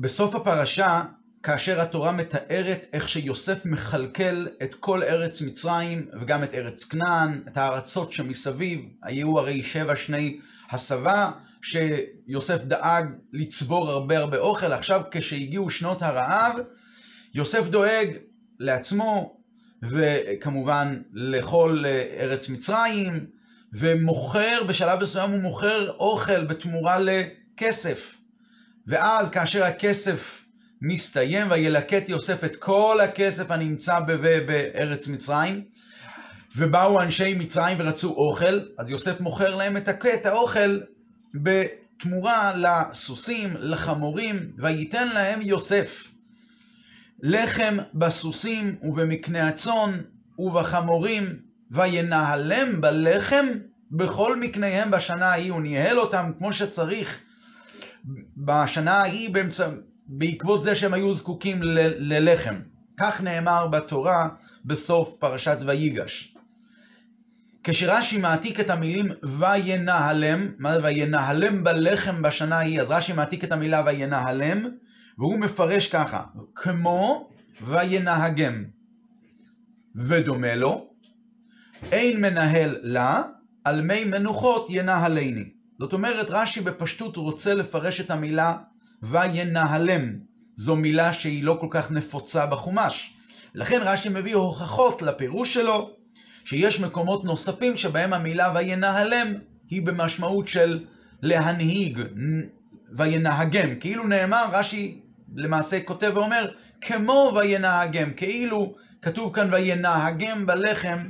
בסוף הפרשה, כאשר התורה מתארת איך שיוסף מכלכל את כל ארץ מצרים וגם את ארץ כנען, את הארצות שמסביב, היו הרי שבע שני הסבה, שיוסף דאג לצבור הרבה הרבה אוכל. עכשיו כשהגיעו שנות הרעב, יוסף דואג לעצמו, וכמובן לכל ארץ מצרים, ומוכר, בשלב מסוים הוא מוכר אוכל בתמורה לכסף. ואז כאשר הכסף מסתיים, וילקט יוסף את כל הכסף הנמצא בארץ מצרים, ובאו אנשי מצרים ורצו אוכל, אז יוסף מוכר להם את האוכל בתמורה לסוסים, לחמורים, וייתן להם יוסף. לחם בסוסים ובמקנה הצאן ובחמורים, וינהלם בלחם בכל מקניהם בשנה ההיא, הוא ניהל אותם כמו שצריך בשנה ההיא באמצע, בעקבות זה שהם היו זקוקים ל- ללחם. כך נאמר בתורה בסוף פרשת ויגש. כשרש"י מעתיק את המילים וינהלם, מה זה וינהלם בלחם בשנה ההיא, אז רש"י מעתיק את המילה וינהלם, והוא מפרש ככה, כמו וינהגם, ודומה לו, אין מנהל לה, על מי מנוחות ינהלני. זאת אומרת, רש"י בפשטות רוצה לפרש את המילה וינהלם. זו מילה שהיא לא כל כך נפוצה בחומש. לכן רש"י מביא הוכחות לפירוש שלו, שיש מקומות נוספים שבהם המילה וינהלם היא במשמעות של להנהיג, וינהגם. כאילו נאמר, רש"י למעשה כותב ואומר, כמו וינהגם, כאילו כתוב כאן וינהגם בלחם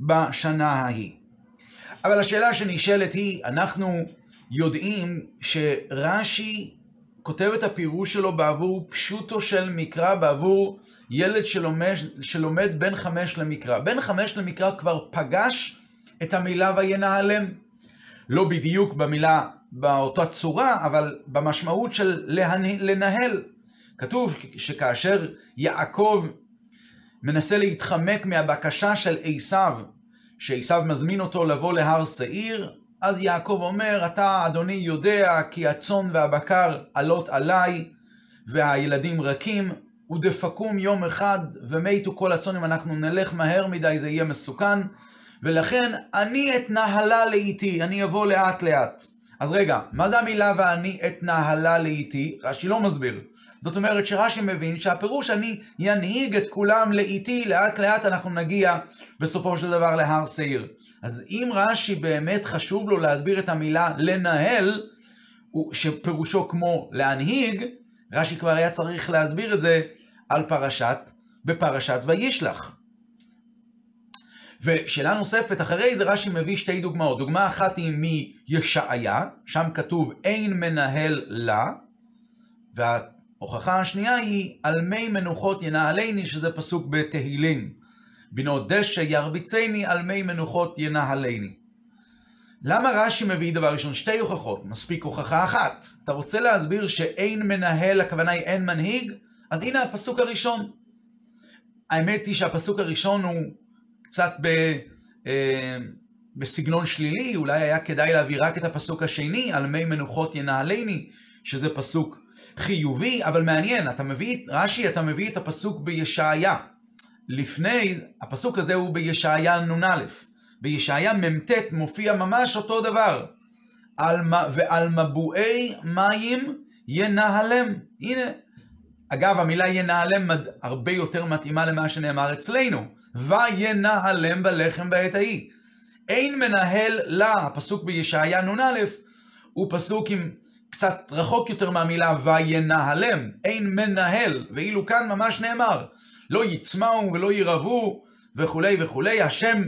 בשנה ההיא. אבל השאלה שנשאלת היא, אנחנו יודעים שרש"י כותב את הפירוש שלו בעבור פשוטו של מקרא, בעבור ילד שלומד, שלומד בין חמש למקרא. בין חמש למקרא כבר פגש את המילה וינהלם. לא בדיוק במילה, באותה צורה, אבל במשמעות של לנהל. כתוב שכאשר יעקב מנסה להתחמק מהבקשה של עשיו, שעשיו מזמין אותו לבוא להר שעיר, אז יעקב אומר, אתה אדוני יודע כי הצאן והבקר עלות עליי והילדים רכים, ודפקום יום אחד ומתו כל הצאן אם אנחנו נלך מהר מדי זה יהיה מסוכן, ולכן אני אתנהלה לאיתי, אני אבוא לאט לאט. אז רגע, מה זה המילה ואני אתנהלה לאיתי? רש"י לא מסביר. זאת אומרת שרש"י מבין שהפירוש אני ינהיג את כולם לאיתי, לאט לאט אנחנו נגיע בסופו של דבר להר שעיר. אז אם רש"י באמת חשוב לו להסביר את המילה לנהל, שפירושו כמו להנהיג, רש"י כבר היה צריך להסביר את זה על פרשת, בפרשת וישלח. ושאלה נוספת, אחרי זה רש"י מביא שתי דוגמאות. דוגמה אחת היא מישעיה, שם כתוב אין מנהל לה, וההוכחה השנייה היא על מי מנוחות ינהלני, שזה פסוק בתהילים. בנו דשא ירביצני על מי מנוחות ינהלני. למה רש"י מביא דבר ראשון? שתי הוכחות, מספיק הוכחה אחת. אתה רוצה להסביר שאין מנהל, הכוונה היא אין מנהיג? אז הנה הפסוק הראשון. האמת היא שהפסוק הראשון הוא קצת ב, אה, בסגנון שלילי, אולי היה כדאי להביא רק את הפסוק השני, על מי מנוחות ינהלני, שזה פסוק חיובי, אבל מעניין, אתה מביא, רש"י, אתה מביא את הפסוק בישעיה. לפני, הפסוק הזה הוא בישעיה נ"א. בישעיה מ"ט מופיע ממש אותו דבר. על, ועל מבועי מים ינהלם. הנה. אגב, המילה ינהלם הרבה יותר מתאימה למה שנאמר אצלנו. וינהלם בלחם בעת ההיא. אין מנהל לה, הפסוק בישעיה נ"א, הוא פסוק עם קצת רחוק יותר מהמילה וינהלם. אין מנהל, ואילו כאן ממש נאמר, לא יצמאו ולא ירבו וכולי וכולי, השם,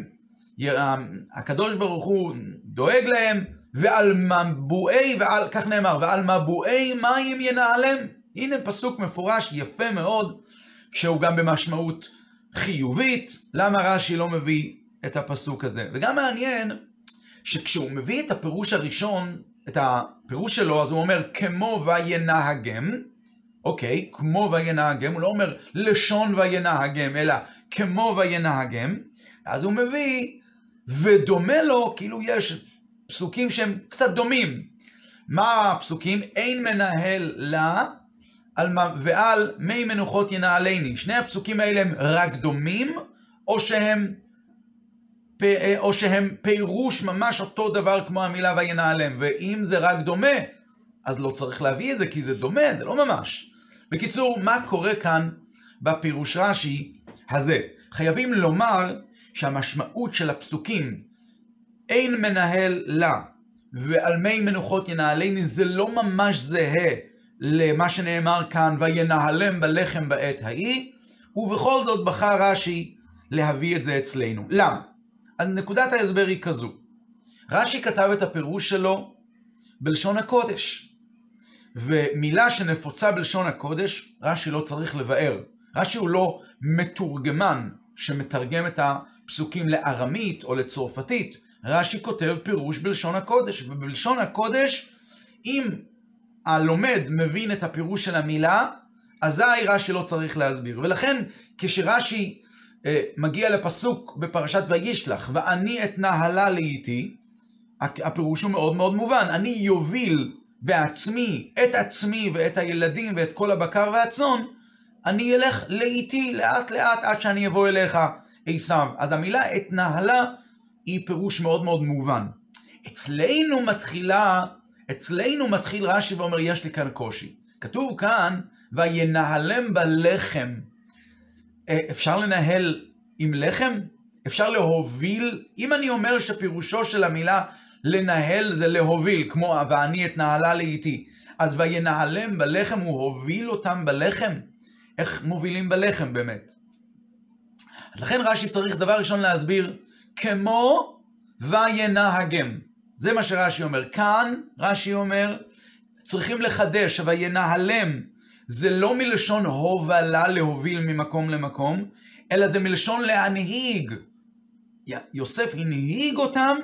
הקדוש ברוך הוא דואג להם, ועל מבועי, ועל, כך נאמר, ועל מבועי מים ינהלם. הנה פסוק מפורש יפה מאוד, שהוא גם במשמעות חיובית, למה רש"י לא מביא את הפסוק הזה. וגם מעניין שכשהוא מביא את הפירוש הראשון, את הפירוש שלו, אז הוא אומר כמו וינהגם, אוקיי, כמו וינהגם, הוא לא אומר לשון וינהגם, אלא כמו וינהגם, אז הוא מביא ודומה לו, כאילו יש פסוקים שהם קצת דומים. מה הפסוקים? אין מנהל לה, ועל מי מנוחות ינעלני. שני הפסוקים האלה הם רק דומים, או שהם, או שהם פירוש ממש אותו דבר כמו המילה וינעלם. ואם זה רק דומה, אז לא צריך להביא את זה, כי זה דומה, זה לא ממש. בקיצור, מה קורה כאן בפירוש רש"י הזה? חייבים לומר שהמשמעות של הפסוקים אין מנהל לה ועל מי מנוחות ינהלני זה לא ממש זהה למה שנאמר כאן וינהלם בלחם בעת ההיא ובכל זאת בחר רש"י להביא את זה אצלנו. למה? אז נקודת ההסבר היא כזו. רש"י כתב את הפירוש שלו בלשון הקודש. ומילה שנפוצה בלשון הקודש, רש"י לא צריך לבאר. רש"י הוא לא מתורגמן שמתרגם את הפסוקים לארמית או לצרפתית. רש"י כותב פירוש בלשון הקודש, ובלשון הקודש, אם הלומד מבין את הפירוש של המילה, אזי רש"י לא צריך להסביר. ולכן, כשרש"י מגיע לפסוק בפרשת וישלח, ואני אתנהלה לאיתי, הפירוש הוא מאוד מאוד מובן. אני יוביל בעצמי את עצמי ואת הילדים ואת כל הבקר והצאן, אני אלך לאיתי לאט לאט עד שאני אבוא אליך עשיו. אז המילה אתנהלה היא פירוש מאוד מאוד מובן. אצלנו מתחילה, אצלנו מתחיל רש"י ואומר יש לי כאן קושי. כתוב כאן וינהלם בלחם. אה, אפשר לנהל עם לחם? אפשר להוביל? אם אני אומר שפירושו של המילה לנהל זה להוביל, כמו ואני אתנהלה לאיתי, אז וינהלם בלחם, הוא הוביל אותם בלחם? איך מובילים בלחם באמת? לכן רש"י צריך דבר ראשון להסביר, כמו וינהגם. זה מה שרש"י אומר. כאן רש"י אומר, צריכים לחדש, וינהלם זה לא מלשון הובלה להוביל ממקום למקום, אלא זה מלשון להנהיג. יוסף הנהיג אותם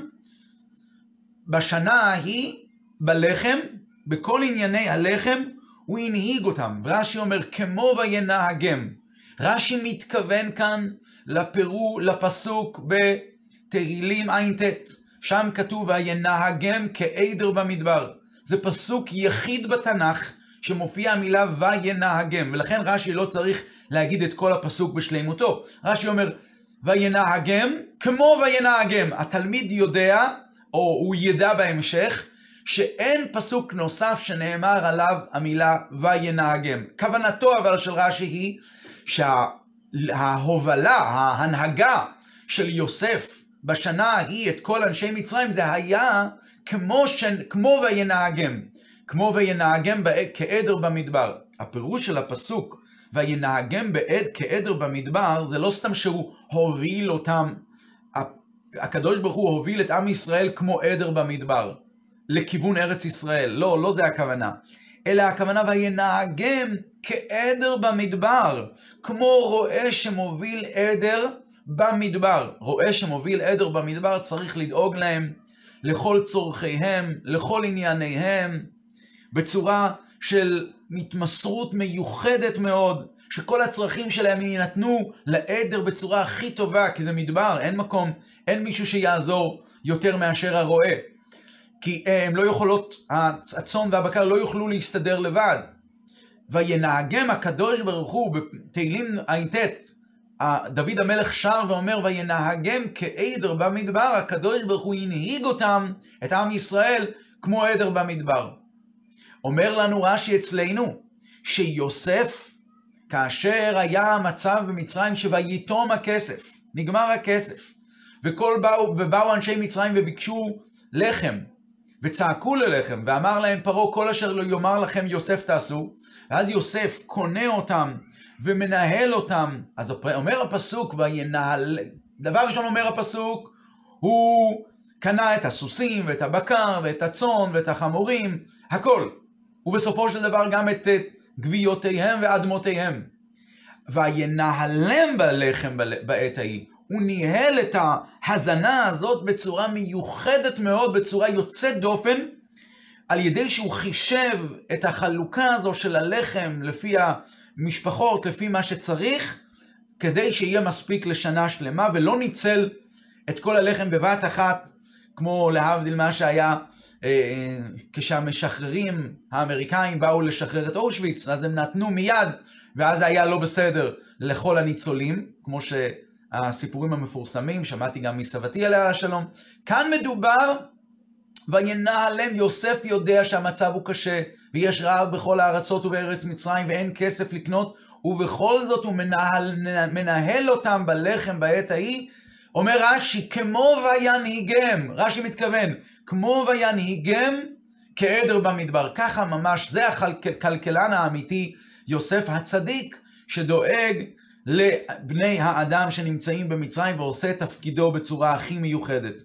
בשנה ההיא בלחם, בכל ענייני הלחם, הוא הנהיג אותם. ורש"י אומר, כמו וינהגם. רש"י מתכוון כאן לפירו, לפסוק בתהילים ע"ט. שם כתוב, וינהגם כעדר במדבר. זה פסוק יחיד בתנ"ך שמופיע המילה וינהגם, ולכן רש"י לא צריך להגיד את כל הפסוק בשלימותו. רש"י אומר, וינהגם כמו וינהגם. התלמיד יודע או הוא ידע בהמשך, שאין פסוק נוסף שנאמר עליו המילה וינהגם. כוונתו אבל של רש"י היא שההובלה, ההנהגה של יוסף בשנה ההיא את כל אנשי מצרים זה היה כמו, ש... כמו וינהגם, כמו וינהגם כעדר במדבר. הפירוש של הפסוק וינהגם בעד כעדר במדבר זה לא סתם שהוא הוביל אותם הקדוש ברוך הוא הוביל את עם ישראל כמו עדר במדבר, לכיוון ארץ ישראל. לא, לא זה הכוונה. אלא הכוונה וינהגם כעדר במדבר, כמו רועה שמוביל עדר במדבר. רועה שמוביל עדר במדבר צריך לדאוג להם לכל צורכיהם, לכל ענייניהם, בצורה של מתמסרות מיוחדת מאוד, שכל הצרכים שלהם יינתנו לעדר בצורה הכי טובה, כי זה מדבר, אין מקום, אין מישהו שיעזור יותר מאשר הרועה. כי הם לא יכולות, הצאן והבקר לא יוכלו להסתדר לבד. וינהגם הקדוש ברוך הוא בתהילים ע"ט, דוד המלך שר ואומר וינהגם כעדר במדבר, הקדוש ברוך הוא הנהיג אותם, את עם ישראל, כמו עדר במדבר. אומר לנו רש"י אצלנו, שיוסף כאשר היה המצב במצרים שויתום הכסף, נגמר הכסף, וכל באו, ובאו אנשי מצרים וביקשו לחם, וצעקו ללחם, ואמר להם פרעה כל אשר לא יאמר לכם יוסף תעשו, ואז יוסף קונה אותם ומנהל אותם, אז אומר הפסוק וינהל, דבר ראשון אומר הפסוק, הוא קנה את הסוסים ואת הבקר ואת הצאן ואת החמורים, הכל, ובסופו של דבר גם את גוויותיהם ואדמותיהם. וינהלם בלחם בעת ההיא. הוא ניהל את ההזנה הזאת בצורה מיוחדת מאוד, בצורה יוצאת דופן, על ידי שהוא חישב את החלוקה הזו של הלחם לפי המשפחות, לפי מה שצריך, כדי שיהיה מספיק לשנה שלמה, ולא ניצל את כל הלחם בבת אחת, כמו להבדיל מה שהיה כשהמשחררים האמריקאים באו לשחרר את אושוויץ, אז הם נתנו מיד, ואז זה היה לא בסדר לכל הניצולים, כמו שהסיפורים המפורסמים, שמעתי גם מסבתי עליה השלום. כאן מדובר, וינהלם, יוסף יודע שהמצב הוא קשה, ויש רעב בכל הארצות ובארץ מצרים, ואין כסף לקנות, ובכל זאת הוא מנהל, מנהל אותם בלחם בעת ההיא. אומר רש"י, כמו וינהיגם, רש"י מתכוון, כמו וינהיגם כעדר במדבר. ככה ממש, זה הכלכלן האמיתי, יוסף הצדיק, שדואג לבני האדם שנמצאים במצרים ועושה את תפקידו בצורה הכי מיוחדת.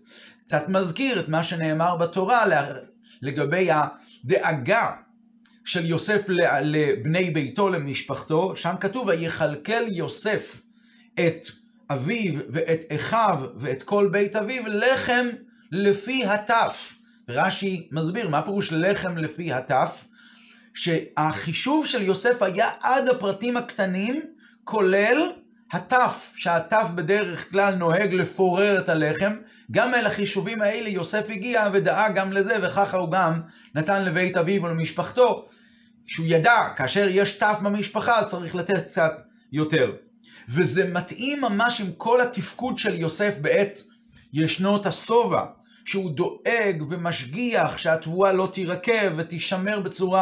קצת מזכיר את מה שנאמר בתורה לגבי הדאגה של יוסף לבני ביתו, למשפחתו, שם כתוב, ויכלכל יוסף את אביו ואת אחיו ואת כל בית אביו לחם לפי הטף. רש"י מסביר מה פירוש לחם לפי הטף, שהחישוב של יוסף היה עד הפרטים הקטנים, כולל הטף, שהטף בדרך כלל נוהג לפורר את הלחם, גם אל החישובים האלה יוסף הגיע ודאג גם לזה, וככה הוא גם נתן לבית אביו ולמשפחתו, שהוא ידע, כאשר יש טף במשפחה, צריך לתת קצת יותר. וזה מתאים ממש עם כל התפקוד של יוסף בעת ישנות השובע, שהוא דואג ומשגיח שהתבואה לא תירקב ותישמר בצורה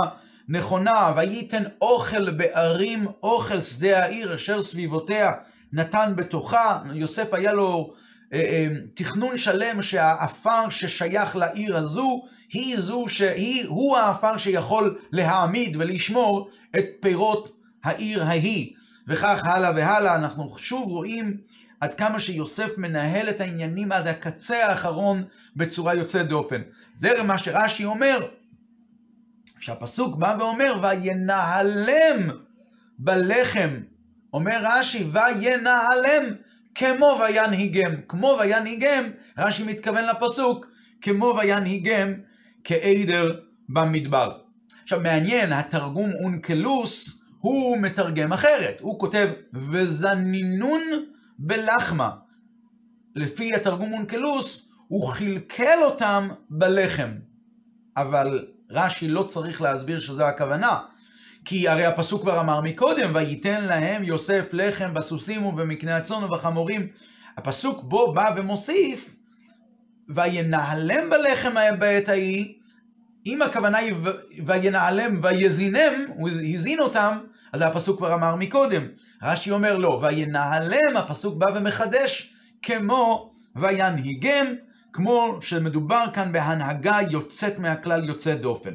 נכונה, וייתן אוכל בערים, אוכל שדה העיר אשר סביבותיה נתן בתוכה. יוסף היה לו אה, אה, תכנון שלם שהעפר ששייך לעיר הזו, היא זו שהיא, הוא העפר שיכול להעמיד ולשמור את פירות העיר ההיא. וכך הלאה והלאה, אנחנו שוב רואים עד כמה שיוסף מנהל את העניינים עד הקצה האחרון בצורה יוצאת דופן. זה מה שרש"י אומר, שהפסוק בא ואומר, וינהלם בלחם. אומר רש"י, וינהלם כמו וינהיגם. כמו וינהיגם, רש"י מתכוון לפסוק, כמו וינהיגם כעדר במדבר. עכשיו מעניין, התרגום אונקלוס הוא מתרגם אחרת. הוא כותב, וזנינון בלחמה. לפי התרגום אונקלוס, הוא חלקל אותם בלחם. אבל רש"י לא צריך להסביר שזו הכוונה. כי הרי הפסוק כבר אמר מקודם, וייתן להם יוסף לחם בסוסים ובמקנה הצאן ובחמורים. הפסוק בו בא ומוסיף, וינהלם בלחם בעת ההיא, אם הכוונה היא וינעלם ויזינם, הוא הזין אותם, אז הפסוק כבר אמר מקודם. רש"י אומר לא, וינהלם, הפסוק בא ומחדש, כמו וינהיגם, כמו שמדובר כאן בהנהגה יוצאת מהכלל, יוצאת דופן.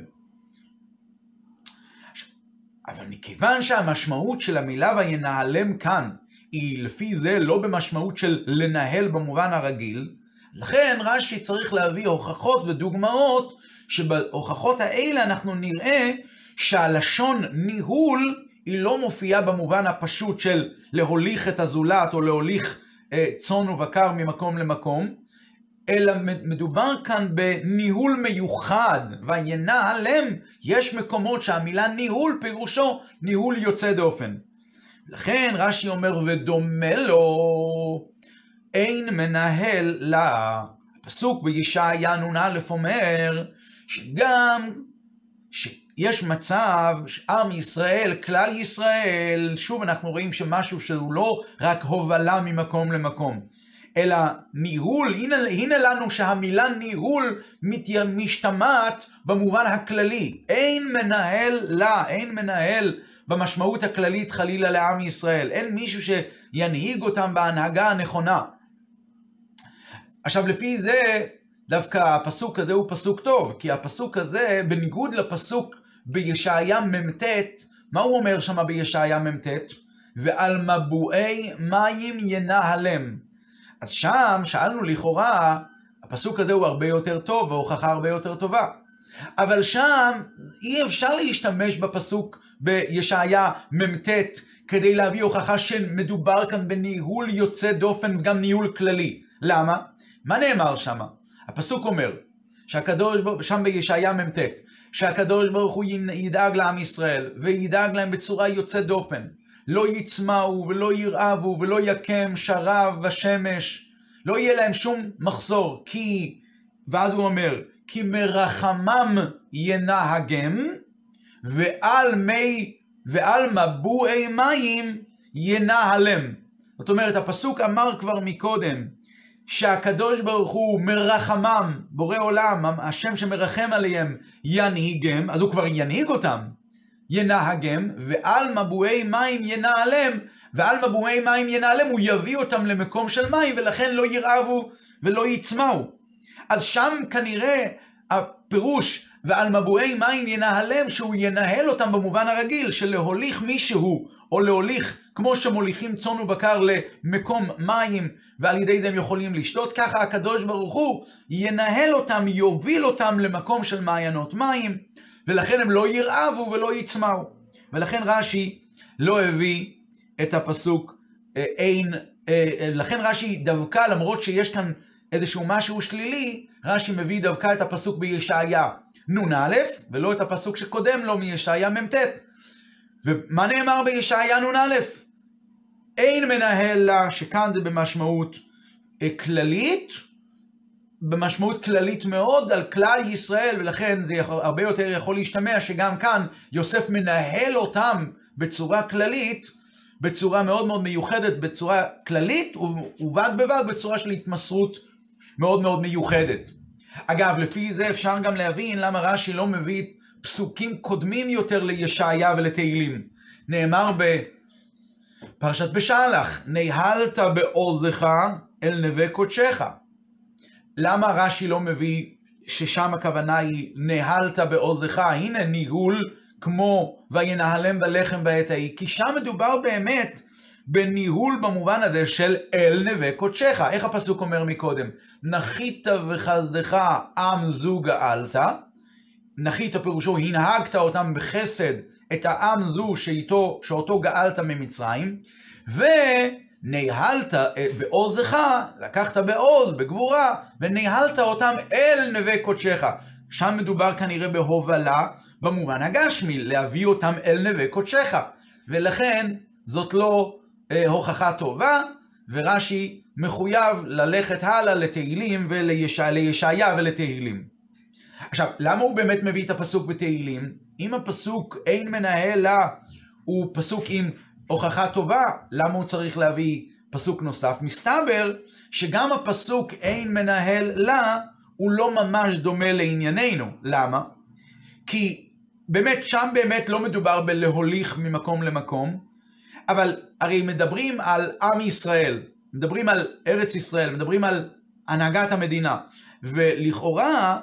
אבל מכיוון שהמשמעות של המילה וינהלם כאן היא לפי זה לא במשמעות של לנהל במובן הרגיל, לכן רש"י צריך להביא הוכחות ודוגמאות שבהוכחות האלה אנחנו נראה שהלשון ניהול היא לא מופיעה במובן הפשוט של להוליך את הזולת או להוליך אה, צאן ובקר ממקום למקום, אלא מדובר כאן בניהול מיוחד, וינהלם, יש מקומות שהמילה ניהול פירושו ניהול יוצא דופן. לכן רש"י אומר, ודומה לו, אין מנהל לה. הפסוק בישעיה נ"א אומר, שגם שיש מצב שעם ישראל, כלל ישראל, שוב אנחנו רואים שמשהו שהוא לא רק הובלה ממקום למקום, אלא ניהול, הנה, הנה לנו שהמילה ניהול משתמעת במובן הכללי. אין מנהל לה, אין מנהל במשמעות הכללית חלילה לעם ישראל. אין מישהו שינהיג אותם בהנהגה הנכונה. עכשיו לפי זה דווקא הפסוק הזה הוא פסוק טוב, כי הפסוק הזה, בניגוד לפסוק בישעיה מ"ט, מה הוא אומר שם בישעיה מ"ט? ועל מבועי מים ינהלם. אז שם שאלנו לכאורה, הפסוק הזה הוא הרבה יותר טוב והוכחה הרבה יותר טובה. אבל שם אי אפשר להשתמש בפסוק בישעיה מ"ט כדי להביא הוכחה שמדובר כאן בניהול יוצא דופן וגם ניהול כללי. למה? מה נאמר שם? הפסוק אומר, שהקדוש ברוך שם בישעיה מ"ט, שהקדוש ברוך הוא ידאג לעם ישראל, וידאג להם בצורה יוצאת דופן. לא יצמאו ולא ירעבו ולא יקם שרב ושמש, לא יהיה להם שום מחסור, כי, ואז הוא אומר, כי מרחמם ינהגם, ועל מי, ועל מבועי מים ינהלם. זאת אומרת, הפסוק אמר כבר מקודם, שהקדוש ברוך הוא מרחמם, בורא עולם, השם שמרחם עליהם, ינהיגם, אז הוא כבר ינהיג אותם, ינהגם, ועל מבועי מים ינהלם, ועל מבועי מים ינהלם, הוא יביא אותם למקום של מים, ולכן לא ירעבו ולא יצמאו. אז שם כנראה הפירוש ועל מבועי מים ינהלם, שהוא ינהל אותם במובן הרגיל, של להוליך מישהו, או להוליך, כמו שמוליכים צאן ובקר למקום מים, ועל ידי זה הם יכולים לשתות, ככה הקדוש ברוך הוא ינהל אותם, יוביל אותם למקום של מעיינות מים, ולכן הם לא ירעבו ולא יצמאו. ולכן רש"י לא הביא את הפסוק אה, אין, אה, אה, לכן רש"י דווקא, למרות שיש כאן איזשהו משהו שלילי, רש"י מביא דווקא את הפסוק בישעיה נ"א, ולא את הפסוק שקודם לו מישעיה מ"ט. ומה נאמר בישעיה נ"א? אין מנהל לה, שכאן זה במשמעות כללית, במשמעות כללית מאוד על כלל ישראל, ולכן זה הרבה יותר יכול להשתמע שגם כאן יוסף מנהל אותם בצורה כללית, בצורה מאוד מאוד מיוחדת, בצורה כללית, ובד בבד בצורה של התמסרות מאוד מאוד מיוחדת. אגב, לפי זה אפשר גם להבין למה רש"י לא מביא פסוקים קודמים יותר לישעיה ולתהילים. נאמר בפרשת בשלח, נהלת בעוזך אל נווה קודשך. למה רש"י לא מביא ששם הכוונה היא נהלת בעוזך, הנה ניהול כמו וינהלם בלחם בעת ההיא, כי שם מדובר באמת בניהול במובן הזה של אל נווה קודשך. איך הפסוק אומר מקודם? נחית וחסדך עם זו גאלת, נחית פירושו הנהגת אותם בחסד את העם זו שאיתו, שאותו גאלת ממצרים, וניהלת בעוזך, לקחת בעוז, בגבורה, וניהלת אותם אל נווה קודשך. שם מדובר כנראה בהובלה במובן הגשמי, להביא אותם אל נווה קודשך. ולכן זאת לא אה, הוכחה טובה, ורש"י מחויב ללכת הלאה לתהילים ולישעיה ולתהילים. עכשיו, למה הוא באמת מביא את הפסוק בתהילים? אם הפסוק אין מנהל לה הוא פסוק עם הוכחה טובה, למה הוא צריך להביא פסוק נוסף? מסתבר שגם הפסוק אין מנהל לה הוא לא ממש דומה לענייננו. למה? כי באמת, שם באמת לא מדובר בלהוליך ממקום למקום, אבל הרי מדברים על עם ישראל, מדברים על ארץ ישראל, מדברים על הנהגת המדינה, ולכאורה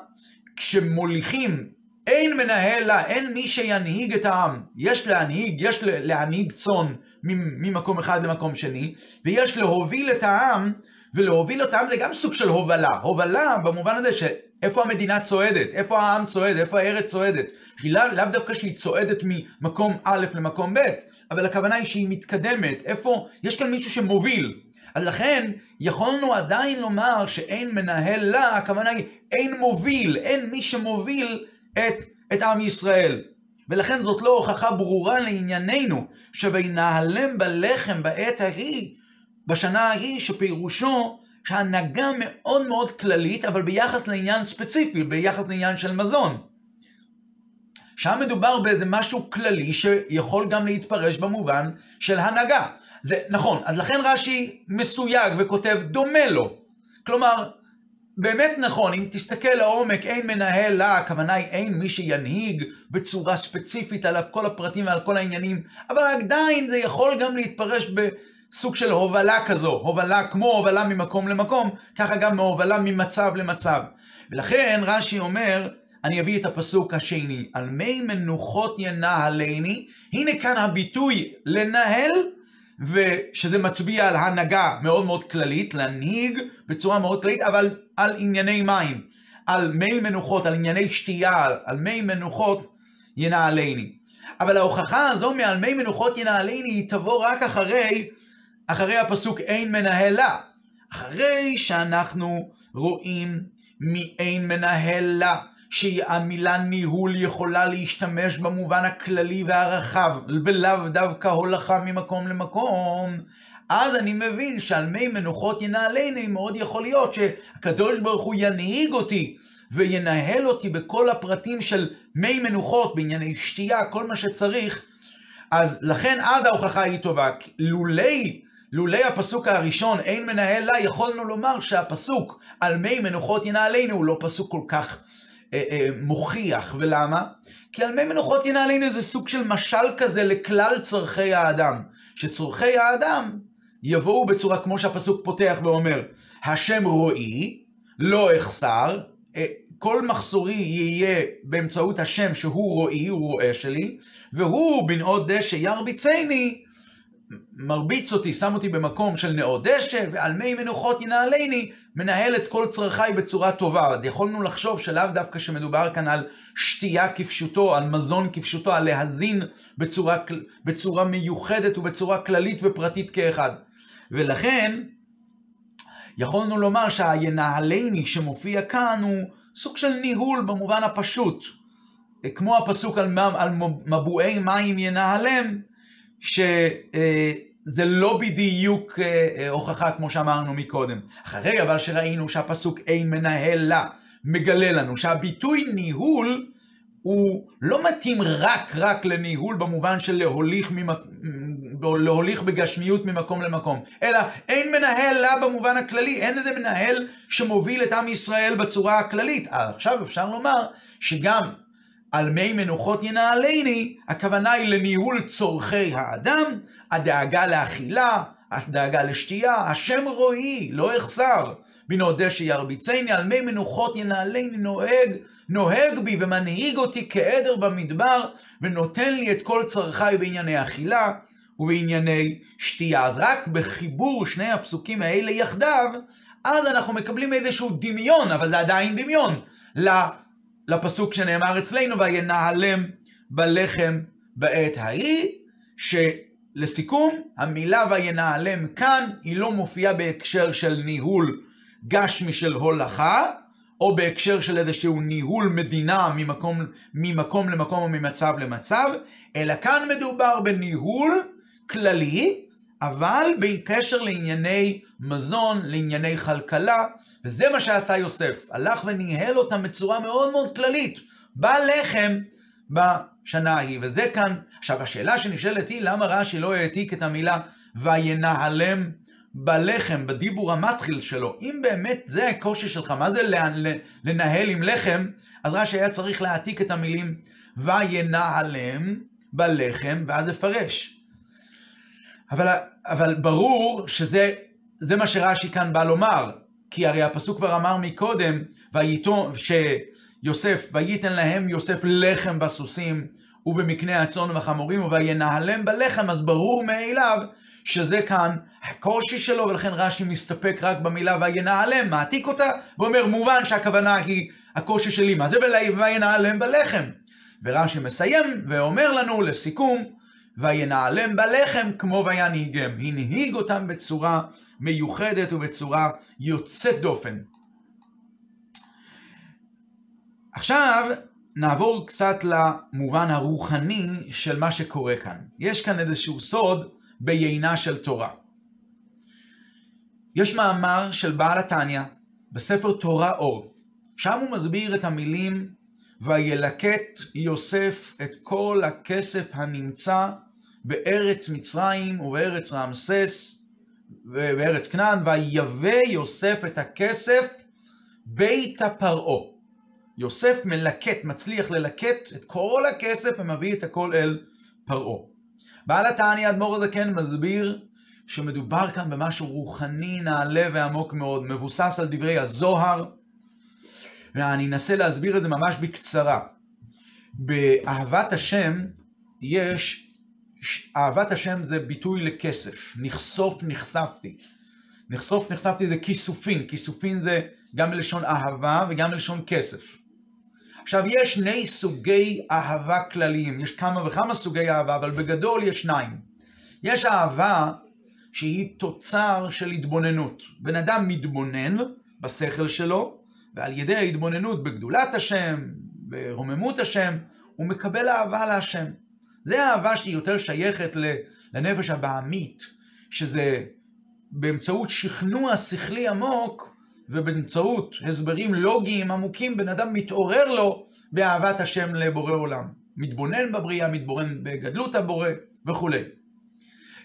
כשמוליכים אין מנהל לה, אין מי שינהיג את העם. יש להנהיג, יש להנהיג צאן ממקום אחד למקום שני, ויש להוביל את העם, ולהוביל אותם זה גם סוג של הובלה. הובלה במובן הזה שאיפה המדינה צועדת, איפה העם צועד, איפה הארץ צועדת. היא לאו לא דווקא שהיא צועדת ממקום א' למקום ב', אבל הכוונה היא שהיא מתקדמת. איפה, יש כאן מישהו שמוביל. אז לכן יכולנו עדיין לומר שאין מנהל לה, הכוונה היא אין מוביל, אין מי שמוביל את, את עם ישראל. ולכן זאת לא הוכחה ברורה לענייננו, שוינהלם בלחם בעת ההיא, בשנה ההיא, שפירושו שהנהגה מאוד מאוד כללית, אבל ביחס לעניין ספציפי, ביחס לעניין של מזון. שם מדובר באיזה משהו כללי שיכול גם להתפרש במובן של הנהגה. זה נכון, אז לכן רש"י מסויג וכותב דומה לו. כלומר, באמת נכון, אם תסתכל לעומק, אין מנהל לה, הכוונה היא אין מי שינהיג בצורה ספציפית על כל הפרטים ועל כל העניינים, אבל עדיין זה יכול גם להתפרש בסוג של הובלה כזו, הובלה כמו הובלה ממקום למקום, ככה גם מהובלה ממצב למצב. ולכן רש"י אומר, אני אביא את הפסוק השני, על מי מנוחות ינהלני, הנה כאן הביטוי לנהל, ושזה מצביע על הנהגה מאוד מאוד כללית, להנהיג בצורה מאוד כללית, אבל על ענייני מים, על מי מנוחות, על ענייני שתייה, על מי מנוחות ינהלני. אבל ההוכחה הזו מעל מי מנוחות ינהלני היא תבוא רק אחרי, אחרי הפסוק אין מנהלה. אחרי שאנחנו רואים מאין מנהלה. שהמילה ניהול יכולה להשתמש במובן הכללי והרחב, ולאו דווקא הולכה ממקום למקום, אז אני מבין שעל מי מנוחות ינהלני מאוד יכול להיות שהקדוש ברוך הוא ינהיג אותי וינהל אותי בכל הפרטים של מי מנוחות, בענייני שתייה, כל מה שצריך, אז לכן אז ההוכחה היא טובה. לולי, לולי הפסוק הראשון, אין מנהל לה, יכולנו לומר שהפסוק על מי מנוחות ינהלנו הוא לא פסוק כל כך אה, אה, מוכיח. ולמה? כי על מי מנוחות ינהלנו זה סוג של משל כזה לכלל צורכי האדם. שצורכי האדם יבואו בצורה כמו שהפסוק פותח ואומר, השם רועי, לא אחסר, אה, כל מחסורי יהיה באמצעות השם שהוא רועי, הוא רועה שלי, והוא בנאות דשא ירביצני, מרביץ אותי, שם אותי במקום של נאות דשא, ועל מי מנוחות ינהלני, מנהל את כל צרכיי בצורה טובה. אז יכולנו לחשוב שלאו דווקא שמדובר כאן על שתייה כפשוטו, על מזון כפשוטו, על להזין בצורה, בצורה מיוחדת ובצורה כללית ופרטית כאחד. ולכן, יכולנו לומר שהינהלני שמופיע כאן הוא סוג של ניהול במובן הפשוט. כמו הפסוק על, על מבועי מים ינהלם, שזה לא בדיוק אה, אה, הוכחה כמו שאמרנו מקודם. אחרי אבל שראינו שהפסוק אין מנהל לה, מגלה לנו שהביטוי ניהול הוא לא מתאים רק רק לניהול במובן של להוליך, ממק... להוליך בגשמיות ממקום למקום, אלא אין מנהל לה במובן הכללי, אין איזה מנהל שמוביל את עם ישראל בצורה הכללית. עכשיו אפשר לומר שגם על מי מנוחות ינהלני, הכוונה היא לניהול צורכי האדם, הדאגה לאכילה, הדאגה לשתייה, השם רועי, לא אחסר. בנעודה שירביצני, על מי מנוחות ינהלני נוהג, נוהג בי ומנהיג אותי כעדר במדבר, ונותן לי את כל צרכיי בענייני אכילה ובענייני שתייה. אז רק בחיבור שני הפסוקים האלה יחדיו, אז אנחנו מקבלים איזשהו דמיון, אבל זה עדיין דמיון, לפסוק שנאמר אצלנו, וינהלם בלחם בעת ההיא, שלסיכום, המילה וינהלם כאן, היא לא מופיעה בהקשר של ניהול גשמי של הולכה, או בהקשר של איזשהו ניהול מדינה ממקום, ממקום למקום או ממצב למצב, אלא כאן מדובר בניהול כללי, אבל בקשר לענייני מזון, לענייני כלכלה, וזה מה שעשה יוסף. הלך וניהל אותם בצורה מאוד מאוד כללית. בא לחם בשנה ההיא, וזה כאן. עכשיו, השאלה שנשאלת היא, למה רש"י לא העתיק את המילה וינהלם בלחם, בדיבור המתחיל שלו? אם באמת זה הקושי שלך, מה זה לנהל עם לחם, אז רש"י היה צריך להעתיק את המילים וינהלם בלחם, ואז לפרש. אבל, אבל ברור שזה זה מה שרש"י כאן בא לומר, כי הרי הפסוק כבר אמר מקודם, וייתו, שיוסף, וייתן להם יוסף לחם בסוסים ובמקנה הצאן והחמורים, וינהלם בלחם, אז ברור מאליו שזה כאן הקושי שלו, ולכן רש"י מסתפק רק במילה וינהלם, מעתיק אותה, ואומר, מובן שהכוונה היא הקושי שלי, מה זה וינהלם בלחם? ורש"י מסיים ואומר לנו לסיכום, וינעלם בלחם כמו וינהיגם. הנהיג אותם בצורה מיוחדת ובצורה יוצאת דופן. עכשיו נעבור קצת למובן הרוחני של מה שקורה כאן. יש כאן איזשהו סוד ביינה של תורה. יש מאמר של בעל התניא בספר תורה אור, שם הוא מסביר את המילים וילקט יוסף את כל הכסף הנמצא בארץ מצרים ובארץ רעמסס ובארץ כנען, ויבא יוסף את הכסף ביתה פרעה. יוסף מלקט, מצליח ללקט את כל הכסף ומביא את הכל אל פרעה. בעל התעני אדמו"ר הזקן מסביר שמדובר כאן במשהו רוחני נעלה ועמוק מאוד, מבוסס על דברי הזוהר, ואני אנסה להסביר את זה ממש בקצרה. באהבת השם יש אהבת השם זה ביטוי לכסף, נחשוף נחשפתי. נחשוף נחשפתי זה כיסופין, כיסופין זה גם מלשון אהבה וגם מלשון כסף. עכשיו יש שני סוגי אהבה כלליים, יש כמה וכמה סוגי אהבה, אבל בגדול יש שניים. יש אהבה שהיא תוצר של התבוננות. בן אדם מתבונן בשכל שלו, ועל ידי ההתבוננות בגדולת השם, ברוממות השם, הוא מקבל אהבה להשם. זה אהבה שהיא יותר שייכת לנפש הבעמית, שזה באמצעות שכנוע שכלי עמוק, ובאמצעות הסברים לוגיים עמוקים, בן אדם מתעורר לו באהבת השם לבורא עולם. מתבונן בבריאה, מתבונן בגדלות הבורא וכולי.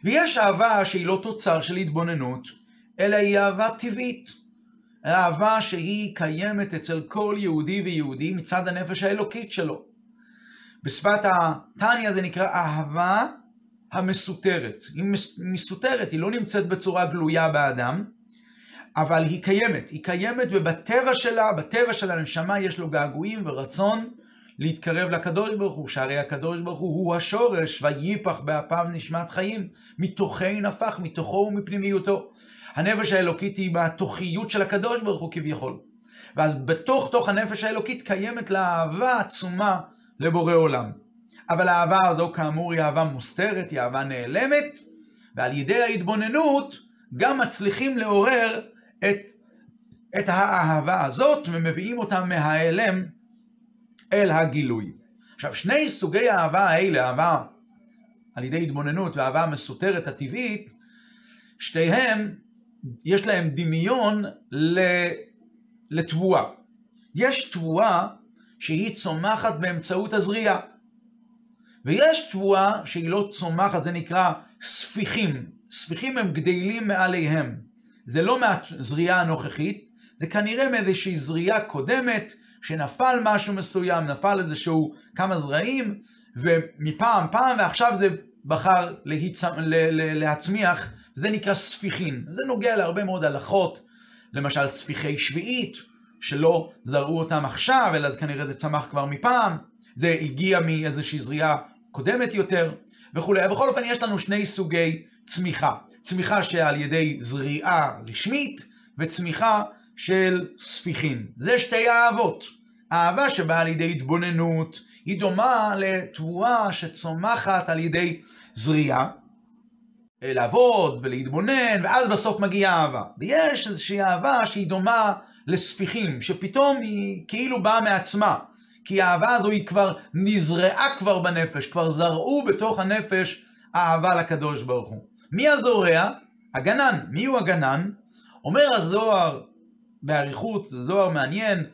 ויש אהבה שהיא לא תוצר של התבוננות, אלא היא אהבה טבעית. אהבה שהיא קיימת אצל כל יהודי ויהודי מצד הנפש האלוקית שלו. בשפת התניא זה נקרא אהבה המסותרת. היא מסותרת, היא לא נמצאת בצורה גלויה באדם, אבל היא קיימת. היא קיימת ובטבע שלה, בטבע של הנשמה יש לו געגועים ורצון להתקרב לקדוש ברוך הוא, שהרי הקדוש ברוך הוא הוא השורש, ויפח באפיו נשמת חיים, מתוכי נפח, מתוכו ומפנימיותו. הנפש האלוקית היא בתוכיות של הקדוש ברוך הוא כביכול. ואז בתוך תוך הנפש האלוקית קיימת לה אהבה עצומה לבורא עולם. אבל האהבה הזו כאמור היא אהבה מוסתרת, היא אהבה נעלמת, ועל ידי ההתבוננות גם מצליחים לעורר את, את האהבה הזאת ומביאים אותה מההיעלם אל הגילוי. עכשיו, שני סוגי האהבה האלה, אהבה על ידי התבוננות והאהבה המסותרת הטבעית, שתיהם, יש להם דמיון לתבואה. יש תבואה שהיא צומחת באמצעות הזריעה. ויש תבואה שהיא לא צומחת, זה נקרא ספיחים. ספיחים הם גדלים מעליהם. זה לא מהזריעה הנוכחית, זה כנראה מאיזושהי זריעה קודמת, שנפל משהו מסוים, נפל איזשהו כמה זרעים, ומפעם פעם, ועכשיו זה בחר להצ... להצמיח, זה נקרא ספיחין. זה נוגע להרבה מאוד הלכות, למשל ספיחי שביעית, שלא זרעו אותם עכשיו, אלא כנראה זה צמח כבר מפעם, זה הגיע מאיזושהי זריעה קודמת יותר, וכולי. בכל אופן, יש לנו שני סוגי צמיחה. צמיחה שעל ידי זריעה רשמית, וצמיחה של ספיחין. זה שתי אהבות. אהבה שבאה על ידי התבוננות, היא דומה לתבואה שצומחת על ידי זריעה, לעבוד ולהתבונן, ואז בסוף מגיעה אהבה. ויש איזושהי אהבה שהיא דומה לספיחים, שפתאום היא כאילו באה מעצמה. כי האהבה הזו היא כבר נזרעה כבר בנפש, כבר זרעו בתוך הנפש אהבה לקדוש ברוך הוא. מי הזורע? הגנן. מי הוא הגנן? אומר הזוהר באריכות, זה זוהר מעניין,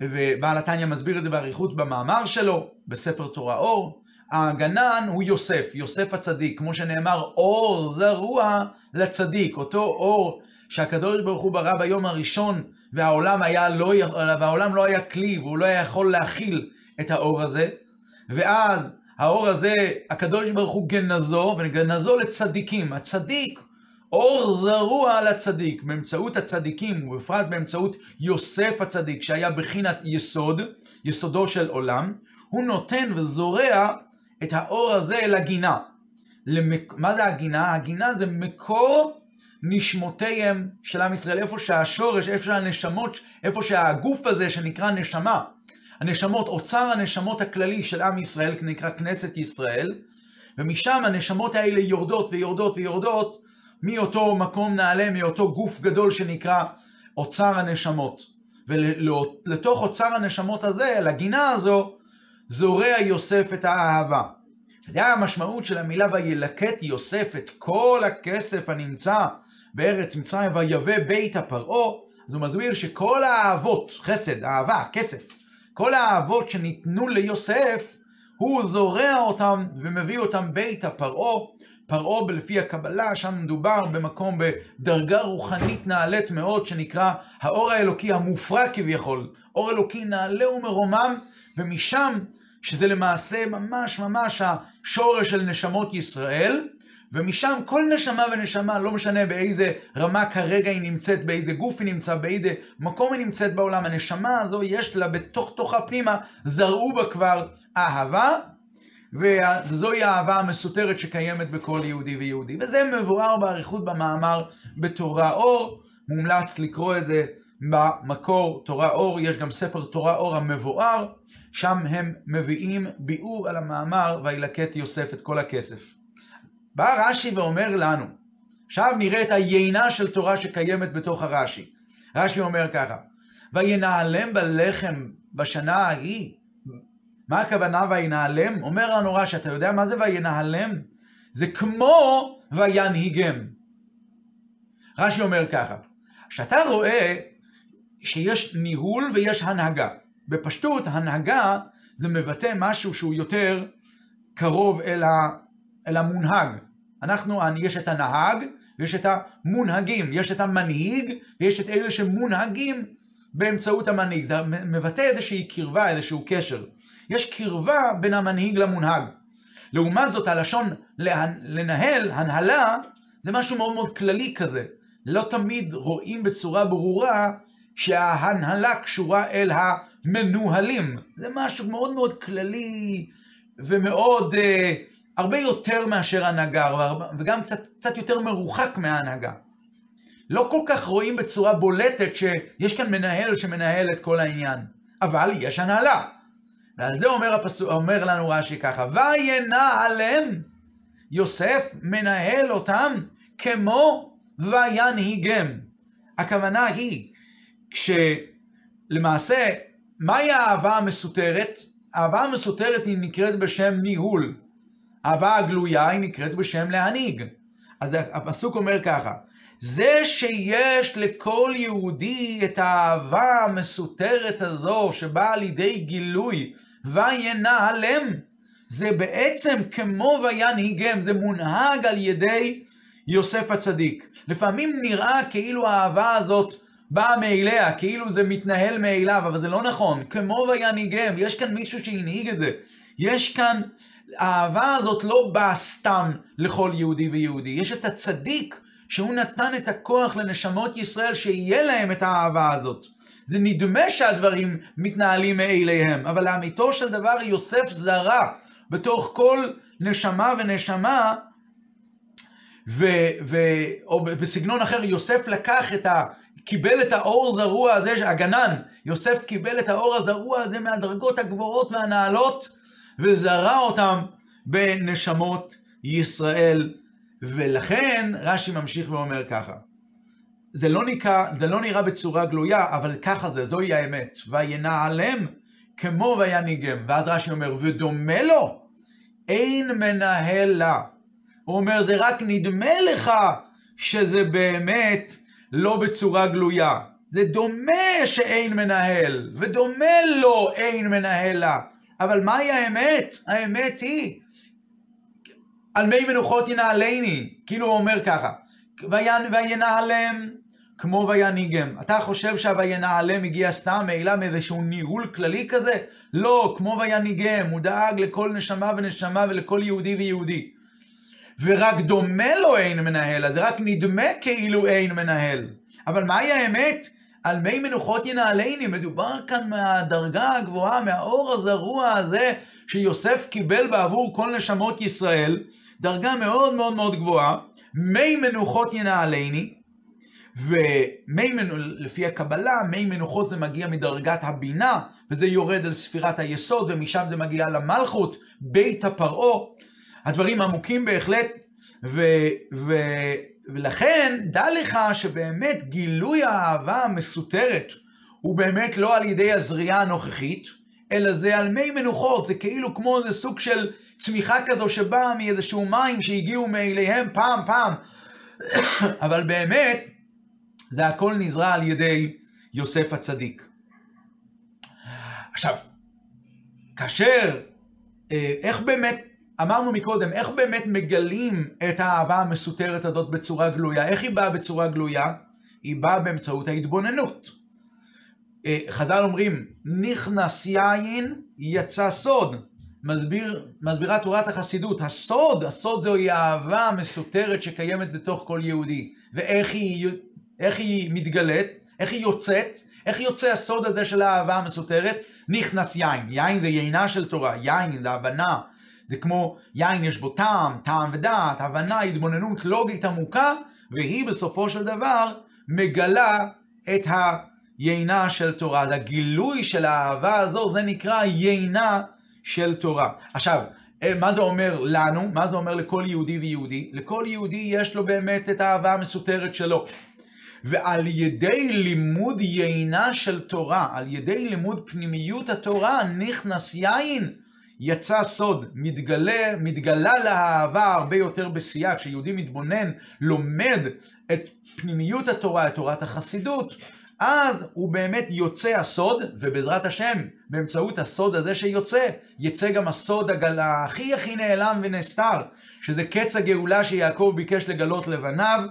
ובעל התניא מסביר את זה באריכות במאמר שלו, בספר תורה אור. הגנן הוא יוסף, יוסף הצדיק, כמו שנאמר, אור זרוע לצדיק, אותו אור שהקדוש ברוך הוא ברא ביום הראשון, והעולם, היה לא, והעולם לא היה כלי, והוא לא היה יכול להכיל את האור הזה, ואז האור הזה, הקדוש ברוך הוא גנזו, וגנזו לצדיקים. הצדיק אור זרוע לצדיק, באמצעות הצדיקים, ובפרט באמצעות יוסף הצדיק, שהיה בחינת יסוד, יסודו של עולם, הוא נותן וזורע את האור הזה לגינה. למק... מה זה הגינה? הגינה זה מקור נשמותיהם של עם ישראל, איפה שהשורש, איפה שהנשמות, איפה שהגוף הזה שנקרא נשמה, הנשמות, אוצר הנשמות הכללי של עם ישראל, נקרא כנסת ישראל, ומשם הנשמות האלה יורדות ויורדות ויורדות מאותו מקום נעלה, מאותו גוף גדול שנקרא אוצר הנשמות. ולתוך אוצר הנשמות הזה, לגינה הזו, זורע יוסף את האהבה. זה המשמעות של המילה וילקט יוסף את כל הכסף הנמצא בארץ מצרים ויבא בית הפרעה, אז הוא מסביר שכל האהבות, חסד, אהבה, כסף, כל האהבות שניתנו ליוסף, הוא זורע אותם ומביא אותם בית הפרעה, פרעה לפי הקבלה, שם מדובר במקום בדרגה רוחנית נעלית מאוד, שנקרא האור האלוקי המופרע כביכול, אור אלוקי נעלה ומרומם, ומשם, שזה למעשה ממש ממש השורש של נשמות ישראל, ומשם כל נשמה ונשמה, לא משנה באיזה רמה כרגע היא נמצאת, באיזה גוף היא נמצאת, באיזה מקום היא נמצאת בעולם, הנשמה הזו יש לה בתוך תוכה פנימה, זרעו בה כבר אהבה, וזוהי האהבה המסותרת שקיימת בכל יהודי ויהודי. וזה מבואר באריכות במאמר בתורה אור, מומלץ לקרוא את זה במקור תורה אור, יש גם ספר תורה אור המבואר, שם הם מביאים ביאור על המאמר וילקט יוסף את כל הכסף. בא רש"י ואומר לנו, עכשיו נראה את היינה של תורה שקיימת בתוך הרש"י. רש"י אומר ככה, וינעלם בלחם בשנה ההיא. מה הכוונה וינעלם? אומר לנו רש"י, אתה יודע מה זה וינעלם? זה כמו וינהיגם. רש"י אומר ככה, כשאתה רואה שיש ניהול ויש הנהגה. בפשטות, הנהגה זה מבטא משהו שהוא יותר קרוב אל, ה, אל המונהג. אנחנו, יש את הנהג ויש את המונהגים, יש את המנהיג ויש את אלה שמונהגים באמצעות המנהיג. זה מבטא איזושהי קרבה, איזשהו קשר. יש קרבה בין המנהיג למונהג. לעומת זאת, הלשון לנהל, הנהלה, זה משהו מאוד מאוד כללי כזה. לא תמיד רואים בצורה ברורה שההנהלה קשורה אל המנוהלים. זה משהו מאוד מאוד כללי ומאוד, אה, הרבה יותר מאשר הנהגה, וגם קצת, קצת יותר מרוחק מההנהגה. לא כל כך רואים בצורה בולטת שיש כאן מנהל שמנהל את כל העניין, אבל יש הנהלה. ועל זה אומר, הפסוק, אומר לנו רש"י ככה, וינעלם יוסף מנהל אותם כמו וינהיגם. הכוונה היא, כשלמעשה, מהי האהבה המסותרת? האהבה המסותרת היא נקראת בשם ניהול. האהבה הגלויה היא נקראת בשם להנהיג. אז הפסוק אומר ככה, זה שיש לכל יהודי את האהבה המסותרת הזו שבאה לידי גילוי וינהלם, זה בעצם כמו וינהיגם, זה מונהג על ידי יוסף הצדיק. לפעמים נראה כאילו האהבה הזאת באה מאליה, כאילו זה מתנהל מאליו, אבל זה לא נכון. כמו וינהיגם, יש כאן מישהו שהנהיג את זה. יש כאן, האהבה הזאת לא באה סתם לכל יהודי ויהודי. יש את הצדיק שהוא נתן את הכוח לנשמות ישראל שיהיה להם את האהבה הזאת. זה נדמה שהדברים מתנהלים מאליהם, אבל לאמיתו של דבר יוסף זרה בתוך כל נשמה ונשמה, ו, ו, או בסגנון אחר, יוסף לקח את ה... קיבל את האור זרוע הזה, הגנן, יוסף קיבל את האור הזרוע הזה מהדרגות הגבוהות והנעלות, וזרע אותם בנשמות ישראל. ולכן רש"י ממשיך ואומר ככה, זה לא, נקרא, זה לא נראה בצורה גלויה, אבל ככה זה, זוהי האמת. וינעלם כמו וינהיגם. ואז רש"י אומר, ודומה לו, אין מנהל לה. הוא אומר, זה רק נדמה לך שזה באמת לא בצורה גלויה. זה דומה שאין מנהל, ודומה לו אין מנהל לה. אבל מהי האמת? האמת היא, על מי מנוחות ינעלני. כאילו הוא אומר ככה, וינעלם כמו וינהיגם. אתה חושב שהוינעלם הגיע סתם מעילה מאיזשהו ניהול כללי כזה? לא, כמו וינהיגם, הוא דאג לכל נשמה ונשמה ולכל יהודי ויהודי. ורק דומה לו אין מנהל, אז רק נדמה כאילו אין מנהל. אבל מהי האמת? על מי מנוחות ינעלני, מדובר כאן מהדרגה הגבוהה, מהאור הזרוע הזה שיוסף קיבל בעבור כל נשמות ישראל, דרגה מאוד מאוד מאוד גבוהה, מי מנוחות ינעלני, ומי מנוחות, לפי הקבלה, מי מנוחות זה מגיע מדרגת הבינה, וזה יורד אל ספירת היסוד, ומשם זה מגיע למלכות, בית הפרעה. הדברים עמוקים בהחלט, ו, ו, ולכן דע לך שבאמת גילוי האהבה המסותרת הוא באמת לא על ידי הזריעה הנוכחית, אלא זה על מי מנוחות, זה כאילו כמו איזה סוג של צמיחה כזו שבאה מאיזשהו מים שהגיעו מאליהם פעם פעם, אבל באמת זה הכל נזרע על ידי יוסף הצדיק. עכשיו, כאשר, אה, איך באמת, אמרנו מקודם, איך באמת מגלים את האהבה המסותרת הזאת בצורה גלויה? איך היא באה בצורה גלויה? היא באה באמצעות ההתבוננות. אה, חז"ל אומרים, נכנס יין, יצא סוד. מסביר, מסבירה תורת החסידות, הסוד, הסוד זוהי האהבה המסותרת שקיימת בתוך כל יהודי. ואיך היא איך היא מתגלית, איך היא יוצאת, איך יוצא הסוד הזה של האהבה המסותרת? נכנס יין. יין זה יינה של תורה, יין זה הבנה. זה כמו יין יש בו טעם, טעם ודעת, הבנה, התבוננות לוגית עמוקה, והיא בסופו של דבר מגלה את היינה של תורה. אז הגילוי של האהבה הזו, זה נקרא יינה של תורה. עכשיו, אה, מה זה אומר לנו? מה זה אומר לכל יהודי ויהודי? לכל יהודי יש לו באמת את האהבה המסותרת שלו. ועל ידי לימוד יינה של תורה, על ידי לימוד פנימיות התורה, נכנס יין, יצא סוד, מתגלה, מתגלה לאהבה הרבה יותר בשיאה. כשיהודי מתבונן, לומד את פנימיות התורה, את תורת החסידות, אז הוא באמת יוצא הסוד, ובעזרת השם, באמצעות הסוד הזה שיוצא, יצא גם הסוד הגל... הכי הכי נעלם ונסתר, שזה קץ הגאולה שיעקב ביקש לגלות לבניו,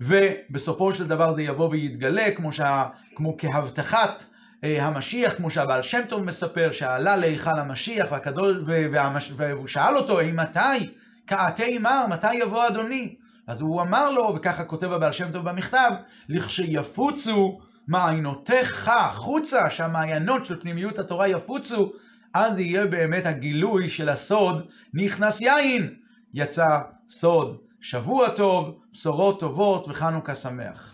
ובסופו של דבר זה יבוא ויתגלה, כמו, שה... כמו כהבטחת המשיח, כמו שהבעל שם טוב מספר, שעלה להיכל המשיח, והקדוש... והמש... והוא שאל אותו, האם מתי? קעתי מר, מתי יבוא אדוני? אז הוא אמר לו, וככה כותב הבעל שם טוב במכתב, לכשיפוצו מעיינותיך החוצה, שהמעיינות של פנימיות התורה יפוצו, אז יהיה באמת הגילוי של הסוד, נכנס יין, יצא סוד. שבוע טוב, בשורות טובות וחנוכה שמח.